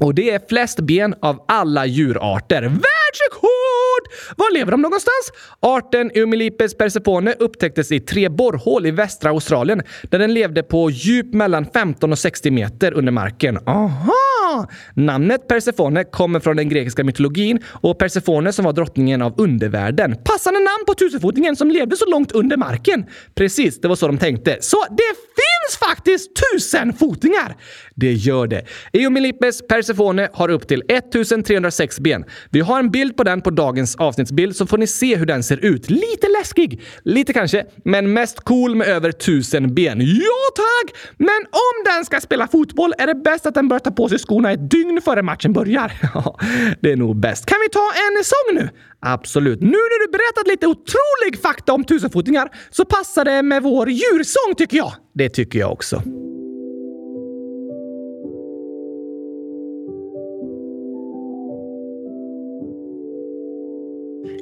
Och det är flest ben av alla djurarter. Världsrekord! Var lever de någonstans? Arten Eumelipes persephone upptäcktes i tre borrhål i västra Australien där den levde på djup mellan 15 och 60 meter under marken. Aha! Namnet Persefone kommer från den grekiska mytologin och Persefone som var drottningen av undervärlden. Passande namn på tusenfotingen som levde så långt under marken. Precis, det var så de tänkte. Så det finns faktiskt tusenfotingar! Det gör det. Eumilipes Persefone har upp till 1306 ben. Vi har en bild på den på dagens avsnittsbild så får ni se hur den ser ut. Lite läskig, lite kanske, men mest cool med över 1000 ben. Ja tack! Men om den ska spela fotboll är det bäst att den börjar ta på sig skorna ett dygn före matchen börjar. Ja, det är nog bäst. Kan vi ta en sång nu? Absolut. Nu när du berättat lite otrolig fakta om tusenfotingar så passar det med vår djursång tycker jag. Det tycker jag också.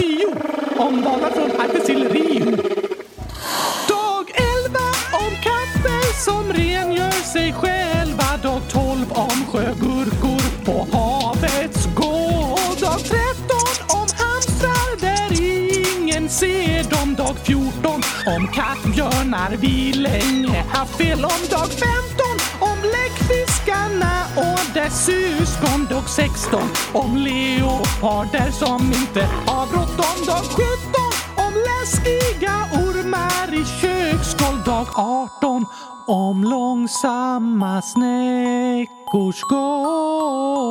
Dag tio om valar från Arktis till Rio. Dag 11 om kaffe som rengör sig själva. Dag 12 om sjögurkor på havets gård. Dag 13 om hamstrar där ingen ser dem. Dag 14 om kattbjörnar vi länge haft fel. Om dag 15 om Fiskarna och dess syskon. dog 16 om leoparder som inte har bråttom. Dag 17 om läskiga ormar i köksskål. Dag 18 om långsamma snäckors gång.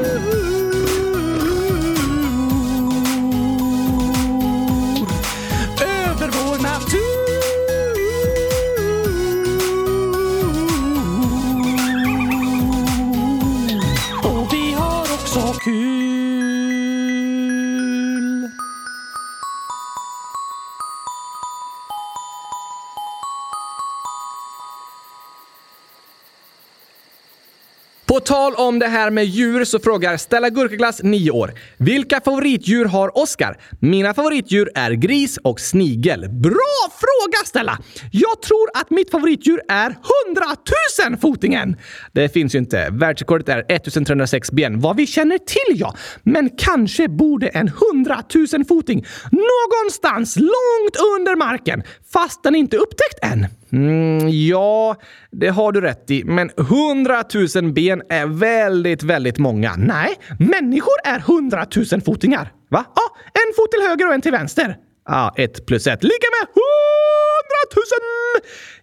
På tal om det här med djur så frågar Stella Gurkaglass, 9 år. Vilka favoritdjur har Oskar? Mina favoritdjur är gris och snigel. Bra fråga Stella! Jag tror att mitt favoritdjur är 100 000 fotingen. Det finns ju inte. Världsrekordet är 1306 ben. Vad vi känner till ja. Men kanske borde en 100 000 foting någonstans långt under marken fast den inte är upptäckt än. Mm, ja, det har du rätt i. Men 100 000 ben är väldigt, väldigt många. Nej, människor är 100 000 fotingar. Va? Ja, en fot till höger och en till vänster. Ja, ett plus ett lika med hundratusen!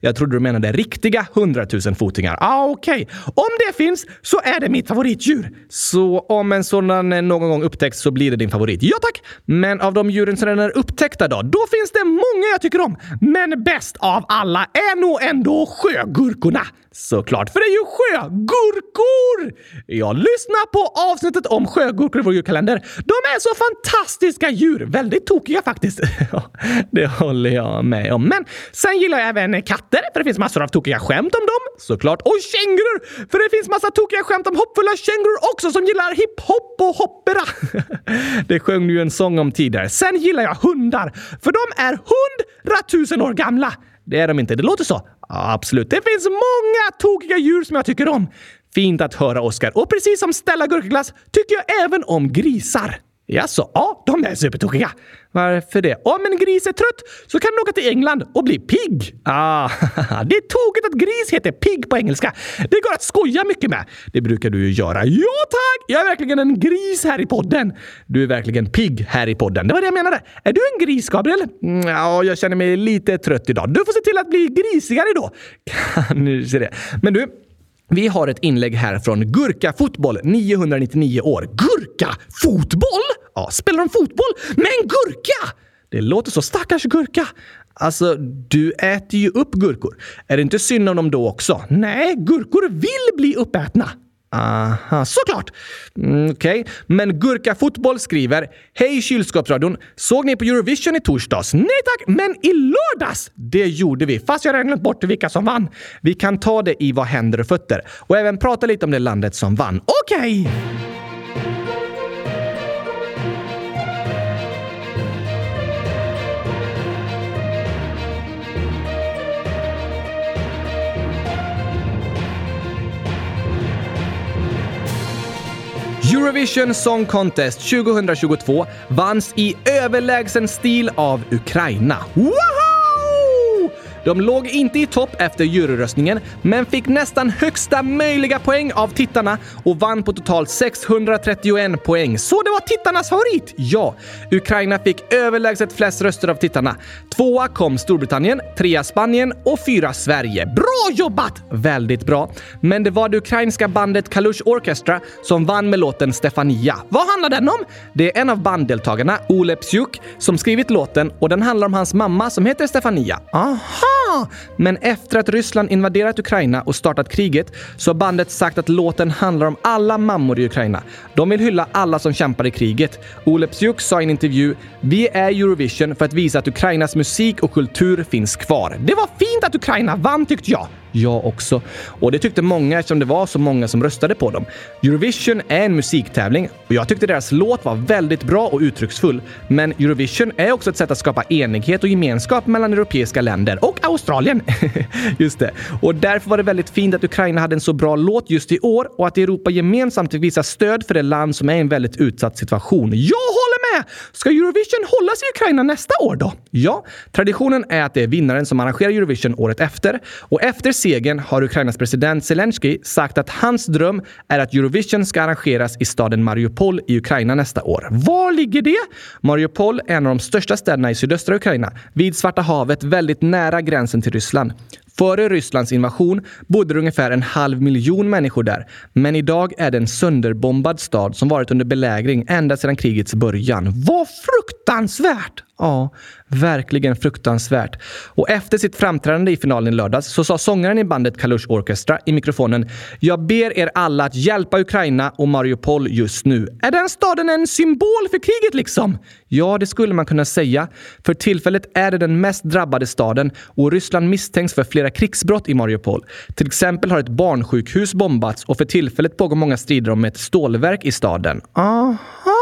Jag trodde du menade riktiga 100 000 fotingar. Ah, okej. Okay. Om det finns så är det mitt favoritdjur. Så om en sådan någon gång upptäcks så blir det din favorit? Ja tack! Men av de djuren som redan är upptäckta då? Då finns det många jag tycker om. Men bäst av alla är nog ändå sjögurkorna. Såklart, för det är ju sjögurkor! Jag lyssnar på avsnittet om sjögurkor i vår julkalender. De är så fantastiska djur. Väldigt tokiga faktiskt det håller jag med om. Men sen gillar jag även katter, för det finns massor av tokiga skämt om dem. Såklart. Och kängurur, för det finns massa tokiga skämt om hoppfulla kängurur också som gillar hiphop och hoppera. det sjöng du ju en sång om tidigare. Sen gillar jag hundar, för de är hundratusen år gamla. Det är de inte. Det låter så. Absolut. Det finns många tokiga djur som jag tycker om. Fint att höra, Oskar. Och precis som Stella Gurkaglass tycker jag även om grisar. Jaså, ja, de är supertokiga. Varför det? Om en gris är trött så kan den åka till England och bli pigg. Ah, det är tokigt att gris heter pigg på engelska. Det går att skoja mycket med. Det brukar du ju göra. Ja tack! Jag är verkligen en gris här i podden. Du är verkligen pigg här i podden. Det var det jag menade. Är du en gris, Gabriel? Mm, ja, jag känner mig lite trött idag. Du får se till att bli grisigare då. Kanske det. Men du, vi har ett inlägg här från Gurka Fotboll, 999 år. Gurka Fotboll? Ja, spelar de fotboll med en gurka? Det låter så stackars gurka. Alltså, du äter ju upp gurkor. Är det inte synd om dem då också? Nej, gurkor vill bli uppätna. Aha, såklart! Mm, Okej, okay. men Gurka Fotboll skriver Hej kylskåpsradion! Såg ni på Eurovision i torsdags? Nej tack, men i lördags! Det gjorde vi, fast jag redan glömt bort vilka som vann. Vi kan ta det i Vad händer och fötter och även prata lite om det landet som vann. Okej! Okay. Eurovision Song Contest 2022 vanns i överlägsen stil av Ukraina. Woho! De låg inte i topp efter juryröstningen, men fick nästan högsta möjliga poäng av tittarna och vann på totalt 631 poäng. Så det var tittarnas favorit! Ja, Ukraina fick överlägset flest röster av tittarna. Tvåa kom Storbritannien, trea Spanien och fyra Sverige. Bra jobbat! Väldigt bra. Men det var det ukrainska bandet Kalush Orchestra som vann med låten Stefania. Vad handlar den om? Det är en av banddeltagarna, Ole Psyuk, som skrivit låten och den handlar om hans mamma som heter Stefania. Aha! Men efter att Ryssland invaderat Ukraina och startat kriget så har bandet sagt att låten handlar om alla mammor i Ukraina. De vill hylla alla som kämpar i kriget. Olepsjuk sa i en intervju “Vi är Eurovision för att visa att Ukrainas musik och kultur finns kvar. Det var fint att Ukraina vann tyckte jag!” Jag också. Och det tyckte många eftersom det var så många som röstade på dem. Eurovision är en musiktävling och jag tyckte deras låt var väldigt bra och uttrycksfull. Men Eurovision är också ett sätt att skapa enighet och gemenskap mellan europeiska länder och Australien. just det. Och därför var det väldigt fint att Ukraina hade en så bra låt just i år och att Europa gemensamt visar stöd för det land som är i en väldigt utsatt situation. Jag med! Ska Eurovision hållas i Ukraina nästa år då? Ja, traditionen är att det är vinnaren som arrangerar Eurovision året efter och efter segern har Ukrainas president Zelensky sagt att hans dröm är att Eurovision ska arrangeras i staden Mariupol i Ukraina nästa år. Var ligger det? Mariupol är en av de största städerna i sydöstra Ukraina, vid Svarta havet väldigt nära gränsen till Ryssland. Före Rysslands invasion bodde det ungefär en halv miljon människor där. Men idag är det en sönderbombad stad som varit under belägring ända sedan krigets början. Vad fruktansvärt! Ja, verkligen fruktansvärt. Och efter sitt framträdande i finalen i lördags så sa sångaren i bandet Kalush Orchestra i mikrofonen “Jag ber er alla att hjälpa Ukraina och Mariupol just nu. Är den staden en symbol för kriget liksom?” Ja, det skulle man kunna säga. För tillfället är det den mest drabbade staden och Ryssland misstänks för flera krigsbrott i Mariupol. Till exempel har ett barnsjukhus bombats och för tillfället pågår många strider om ett stålverk i staden. Aha!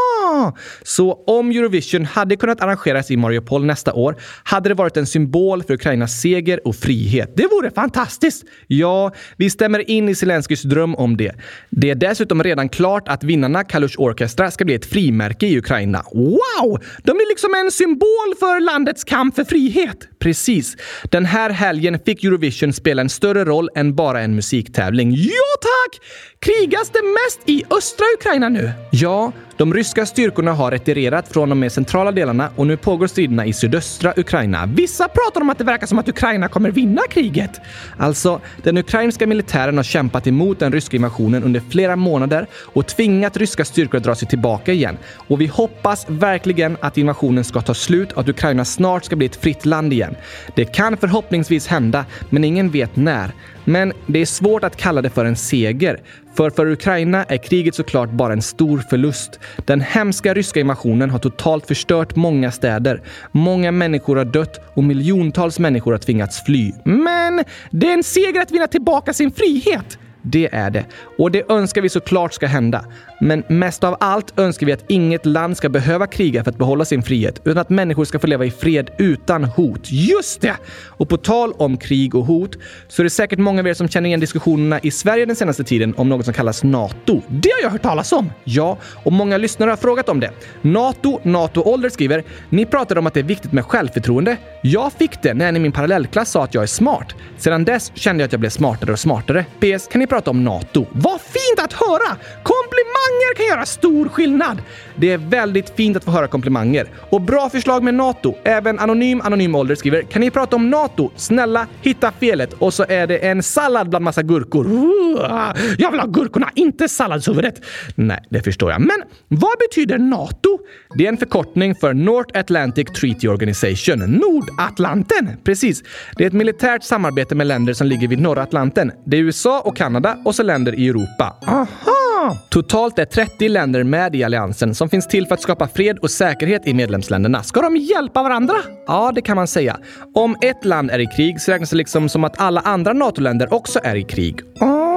Så om Eurovision hade kunnat arrangeras i Mariupol nästa år hade det varit en symbol för Ukrainas seger och frihet. Det vore fantastiskt! Ja, vi stämmer in i Zelenskyjs dröm om det. Det är dessutom redan klart att vinnarna Kalush Orchestra ska bli ett frimärke i Ukraina. Wow! De blir liksom en symbol för landets kamp för frihet. Precis. Den här helgen fick Eurovision spela en större roll än bara en musiktävling. Ja, tack! Krigas det mest i östra Ukraina nu? Ja, de ryska styrkorna har retirerat från de mer centrala delarna och nu pågår striderna i sydöstra Ukraina. Vissa pratar om att det verkar som att Ukraina kommer vinna kriget. Alltså, den ukrainska militären har kämpat emot den ryska invasionen under flera månader och tvingat ryska styrkor att dra sig tillbaka igen. Och vi hoppas verkligen att invasionen ska ta slut och att Ukraina snart ska bli ett fritt land igen. Det kan förhoppningsvis hända, men ingen vet när. Men det är svårt att kalla det för en seger. För för Ukraina är kriget såklart bara en stor förlust. Den hemska ryska invasionen har totalt förstört många städer. Många människor har dött och miljontals människor har tvingats fly. Men det är en seger att vinna tillbaka sin frihet! Det är det. Och det önskar vi såklart ska hända. Men mest av allt önskar vi att inget land ska behöva kriga för att behålla sin frihet, utan att människor ska få leva i fred utan hot. Just det! Och på tal om krig och hot så är det säkert många av er som känner igen diskussionerna i Sverige den senaste tiden om något som kallas NATO. Det har jag hört talas om! Ja, och många lyssnare har frågat om det. NATO, NATO Ålder skriver “Ni pratade om att det är viktigt med självförtroende. Jag fick det när en i min parallellklass sa att jag är smart. Sedan dess kände jag att jag blev smartare och smartare. PS, kan ni prata om NATO? Vad fint att höra! Komplimanger kan göra stor skillnad! Det är väldigt fint att få höra komplimanger. Och bra förslag med NATO. Även Anonym Anonym Ålder skriver “Kan ni prata om NATO? Snälla, hitta felet.” Och så är det en sallad bland massa gurkor. Jag vill ha gurkorna, inte salladshuvudet. Nej, det förstår jag. Men vad betyder NATO? Det är en förkortning för North Atlantic Treaty Organization. Nordatlanten! Precis. Det är ett militärt samarbete med länder som ligger vid norra Atlanten. Det är USA och Kanada och så länder i Europa. Aha! Totalt är 30 länder med i alliansen som finns till för att skapa fred och säkerhet i medlemsländerna. Ska de hjälpa varandra? Ja, det kan man säga. Om ett land är i krig så räknas det liksom som att alla andra NATO-länder också är i krig.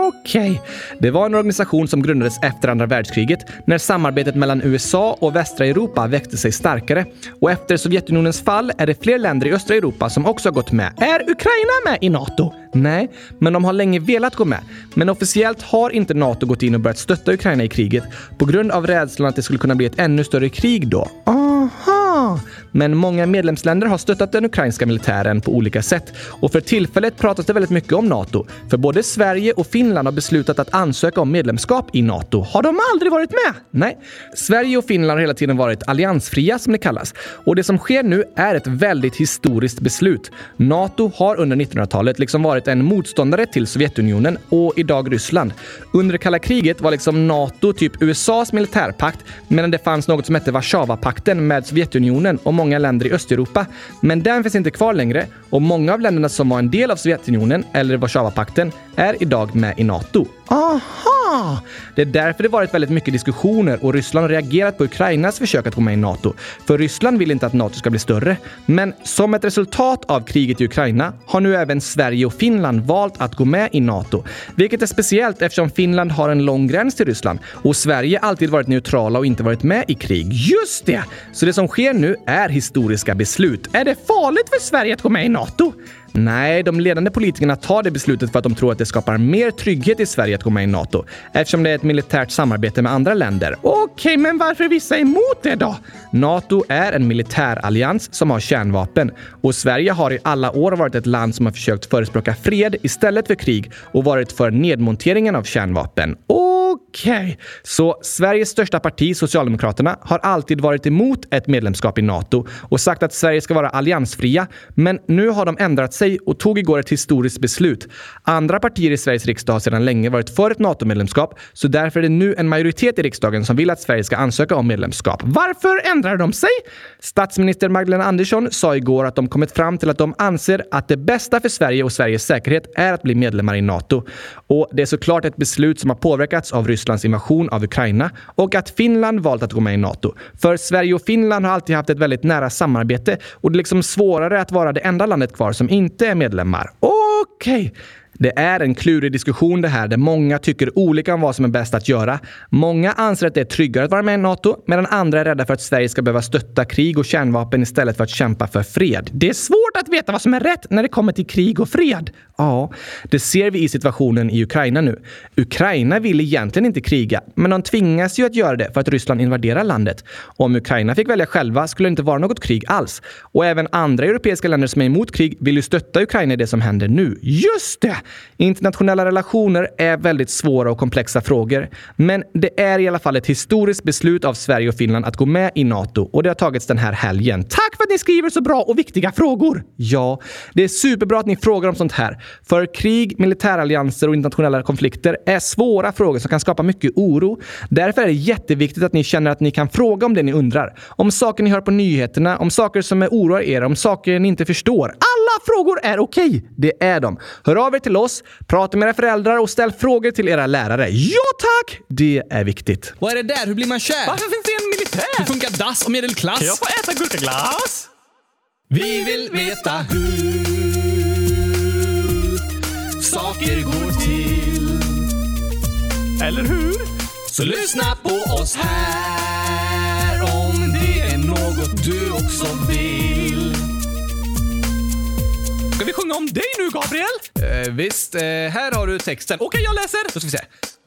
Okej. Okay. Det var en organisation som grundades efter andra världskriget när samarbetet mellan USA och västra Europa växte sig starkare. Och efter Sovjetunionens fall är det fler länder i östra Europa som också har gått med. Är Ukraina med i NATO? Nej, men de har länge velat gå med. Men officiellt har inte NATO gått in och börjat stötta Ukraina i kriget på grund av rädslan att det skulle kunna bli ett ännu större krig då. Aha! Men många medlemsländer har stöttat den ukrainska militären på olika sätt och för tillfället pratas det väldigt mycket om NATO. För både Sverige och Finland har beslutat att ansöka om medlemskap i NATO. Har de aldrig varit med? Nej. Sverige och Finland har hela tiden varit alliansfria som det kallas. Och det som sker nu är ett väldigt historiskt beslut. NATO har under 1900-talet liksom varit en motståndare till Sovjetunionen och idag Ryssland. Under det kalla kriget var liksom NATO typ USAs militärpakt medan det fanns något som hette Warszawapakten med Sovjetunionen och många länder i Östeuropa. Men den finns inte kvar längre och många av länderna som var en del av Sovjetunionen eller Warszawapakten är idag med i NATO. Aha! Det är därför det varit väldigt mycket diskussioner och Ryssland har reagerat på Ukrainas försök att gå med i NATO. För Ryssland vill inte att NATO ska bli större. Men som ett resultat av kriget i Ukraina har nu även Sverige och Finland valt att gå med i NATO. Vilket är speciellt eftersom Finland har en lång gräns till Ryssland och Sverige alltid varit neutrala och inte varit med i krig. Just det! Så det som sker nu är historiska beslut. Är det farligt för Sverige att gå med i NATO? Nej, de ledande politikerna tar det beslutet för att de tror att det skapar mer trygghet i Sverige att gå med i NATO eftersom det är ett militärt samarbete med andra länder. Okej, okay, men varför är vissa emot det då? NATO är en militärallians som har kärnvapen och Sverige har i alla år varit ett land som har försökt förespråka fred istället för krig och varit för nedmonteringen av kärnvapen. Okej, okay. så Sveriges största parti, Socialdemokraterna, har alltid varit emot ett medlemskap i NATO och sagt att Sverige ska vara alliansfria. Men nu har de ändrat sig och tog igår ett historiskt beslut. Andra partier i Sveriges riksdag har sedan länge varit för ett NATO-medlemskap, så därför är det nu en majoritet i riksdagen som vill att Sverige ska ansöka om medlemskap. Varför ändrar de sig? Statsminister Magdalena Andersson sa igår att de kommit fram till att de anser att det bästa för Sverige och Sveriges säkerhet är att bli medlemmar i NATO. Och det är såklart ett beslut som har påverkats av Rysslands invasion av Ukraina och att Finland valt att gå med i NATO. För Sverige och Finland har alltid haft ett väldigt nära samarbete och det är liksom svårare att vara det enda landet kvar som inte är medlemmar. Okej, okay. Det är en klurig diskussion det här där många tycker olika om vad som är bäst att göra. Många anser att det är tryggare att vara med i NATO medan andra är rädda för att Sverige ska behöva stötta krig och kärnvapen istället för att kämpa för fred. Det är svårt att veta vad som är rätt när det kommer till krig och fred. Ja, det ser vi i situationen i Ukraina nu. Ukraina vill egentligen inte kriga, men de tvingas ju att göra det för att Ryssland invaderar landet. Om Ukraina fick välja själva skulle det inte vara något krig alls. Och även andra europeiska länder som är emot krig vill ju stötta Ukraina i det som händer nu. Just det! Internationella relationer är väldigt svåra och komplexa frågor. Men det är i alla fall ett historiskt beslut av Sverige och Finland att gå med i NATO och det har tagits den här helgen. Tack för att ni skriver så bra och viktiga frågor! Ja, det är superbra att ni frågar om sånt här. För krig, militärallianser och internationella konflikter är svåra frågor som kan skapa mycket oro. Därför är det jätteviktigt att ni känner att ni kan fråga om det ni undrar. Om saker ni hör på nyheterna, om saker som oroar er, om saker ni inte förstår. Alla frågor är okej! Okay. Det är de. Hör av er till oss, prata med era föräldrar och ställ frågor till era lärare. Ja tack! Det är viktigt. Vad är det där? Hur blir man kär? Varför finns det en militär? Hur funkar dass och medelklass? Kan jag få äta gurkaglass? Vi vill veta hur saker går till. Eller hur? Så lyssna på oss här om det är något du också vill. Ska vi sjunga om dig nu, Gabriel? Eh, visst, eh, här har du texten. Okej, okay, jag läser. Då ska vi se.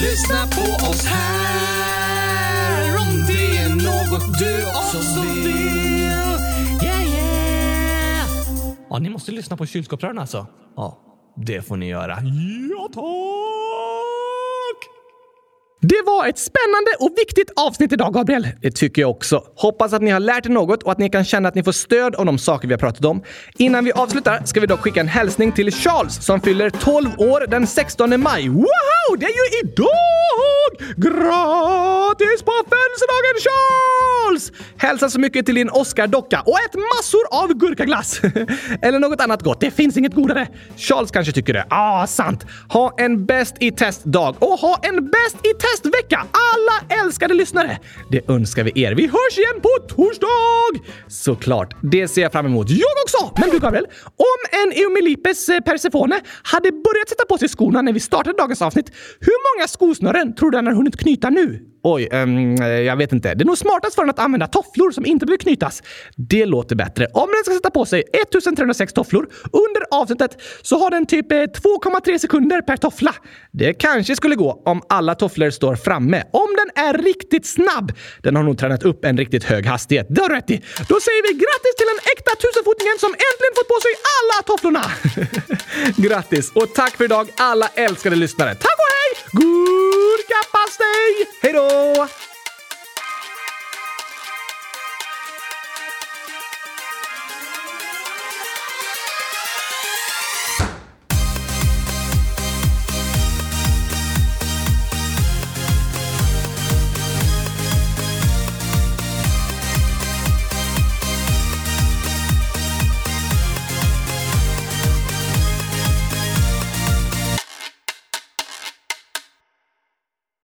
lyssna på oss här om det är något du också vill. Yeah, yeah. Ja, ni måste lyssna på kylskåpsrören alltså. Ja, det får ni göra. Ja, tack! Det var ett spännande och viktigt avsnitt idag, Gabriel. Det tycker jag också. Hoppas att ni har lärt er något och att ni kan känna att ni får stöd av de saker vi har pratat om. Innan vi avslutar ska vi dock skicka en hälsning till Charles som fyller 12 år den 16 maj. Woho! Det är ju idag! Gratis på födelsedagen Charles! Hälsa så mycket till din Oscar-docka och ät massor av gurkaglass. Eller något annat gott. Det finns inget godare. Charles kanske tycker det. Ah, sant. Ha en bäst i test-dag och ha en bäst i test festvecka! Alla älskade lyssnare! Det önskar vi er. Vi hörs igen på torsdag! Såklart, det ser jag fram emot. Jag också! Men du Gabriel, om en Eumilipes eh, Persefone hade börjat sätta på sig skorna när vi startade dagens avsnitt, hur många skosnören tror du den har hunnit knyta nu? Oj, um, jag vet inte. Det är nog smartast för den att använda tofflor som inte behöver knytas. Det låter bättre. Om den ska sätta på sig 1306 tofflor under avsnittet så har den typ eh, 2,3 sekunder per toffla. Det kanske skulle gå om alla tofflor står framme. Om den är riktigt snabb. Den har nog tränat upp en riktigt hög hastighet. Det har du rätt i. Då säger vi grattis till den äkta tusenfotingen som äntligen fått på sig alla tofflorna! grattis och tack för idag alla älskade lyssnare. Tack och hej! Gurkapastej! Hej då!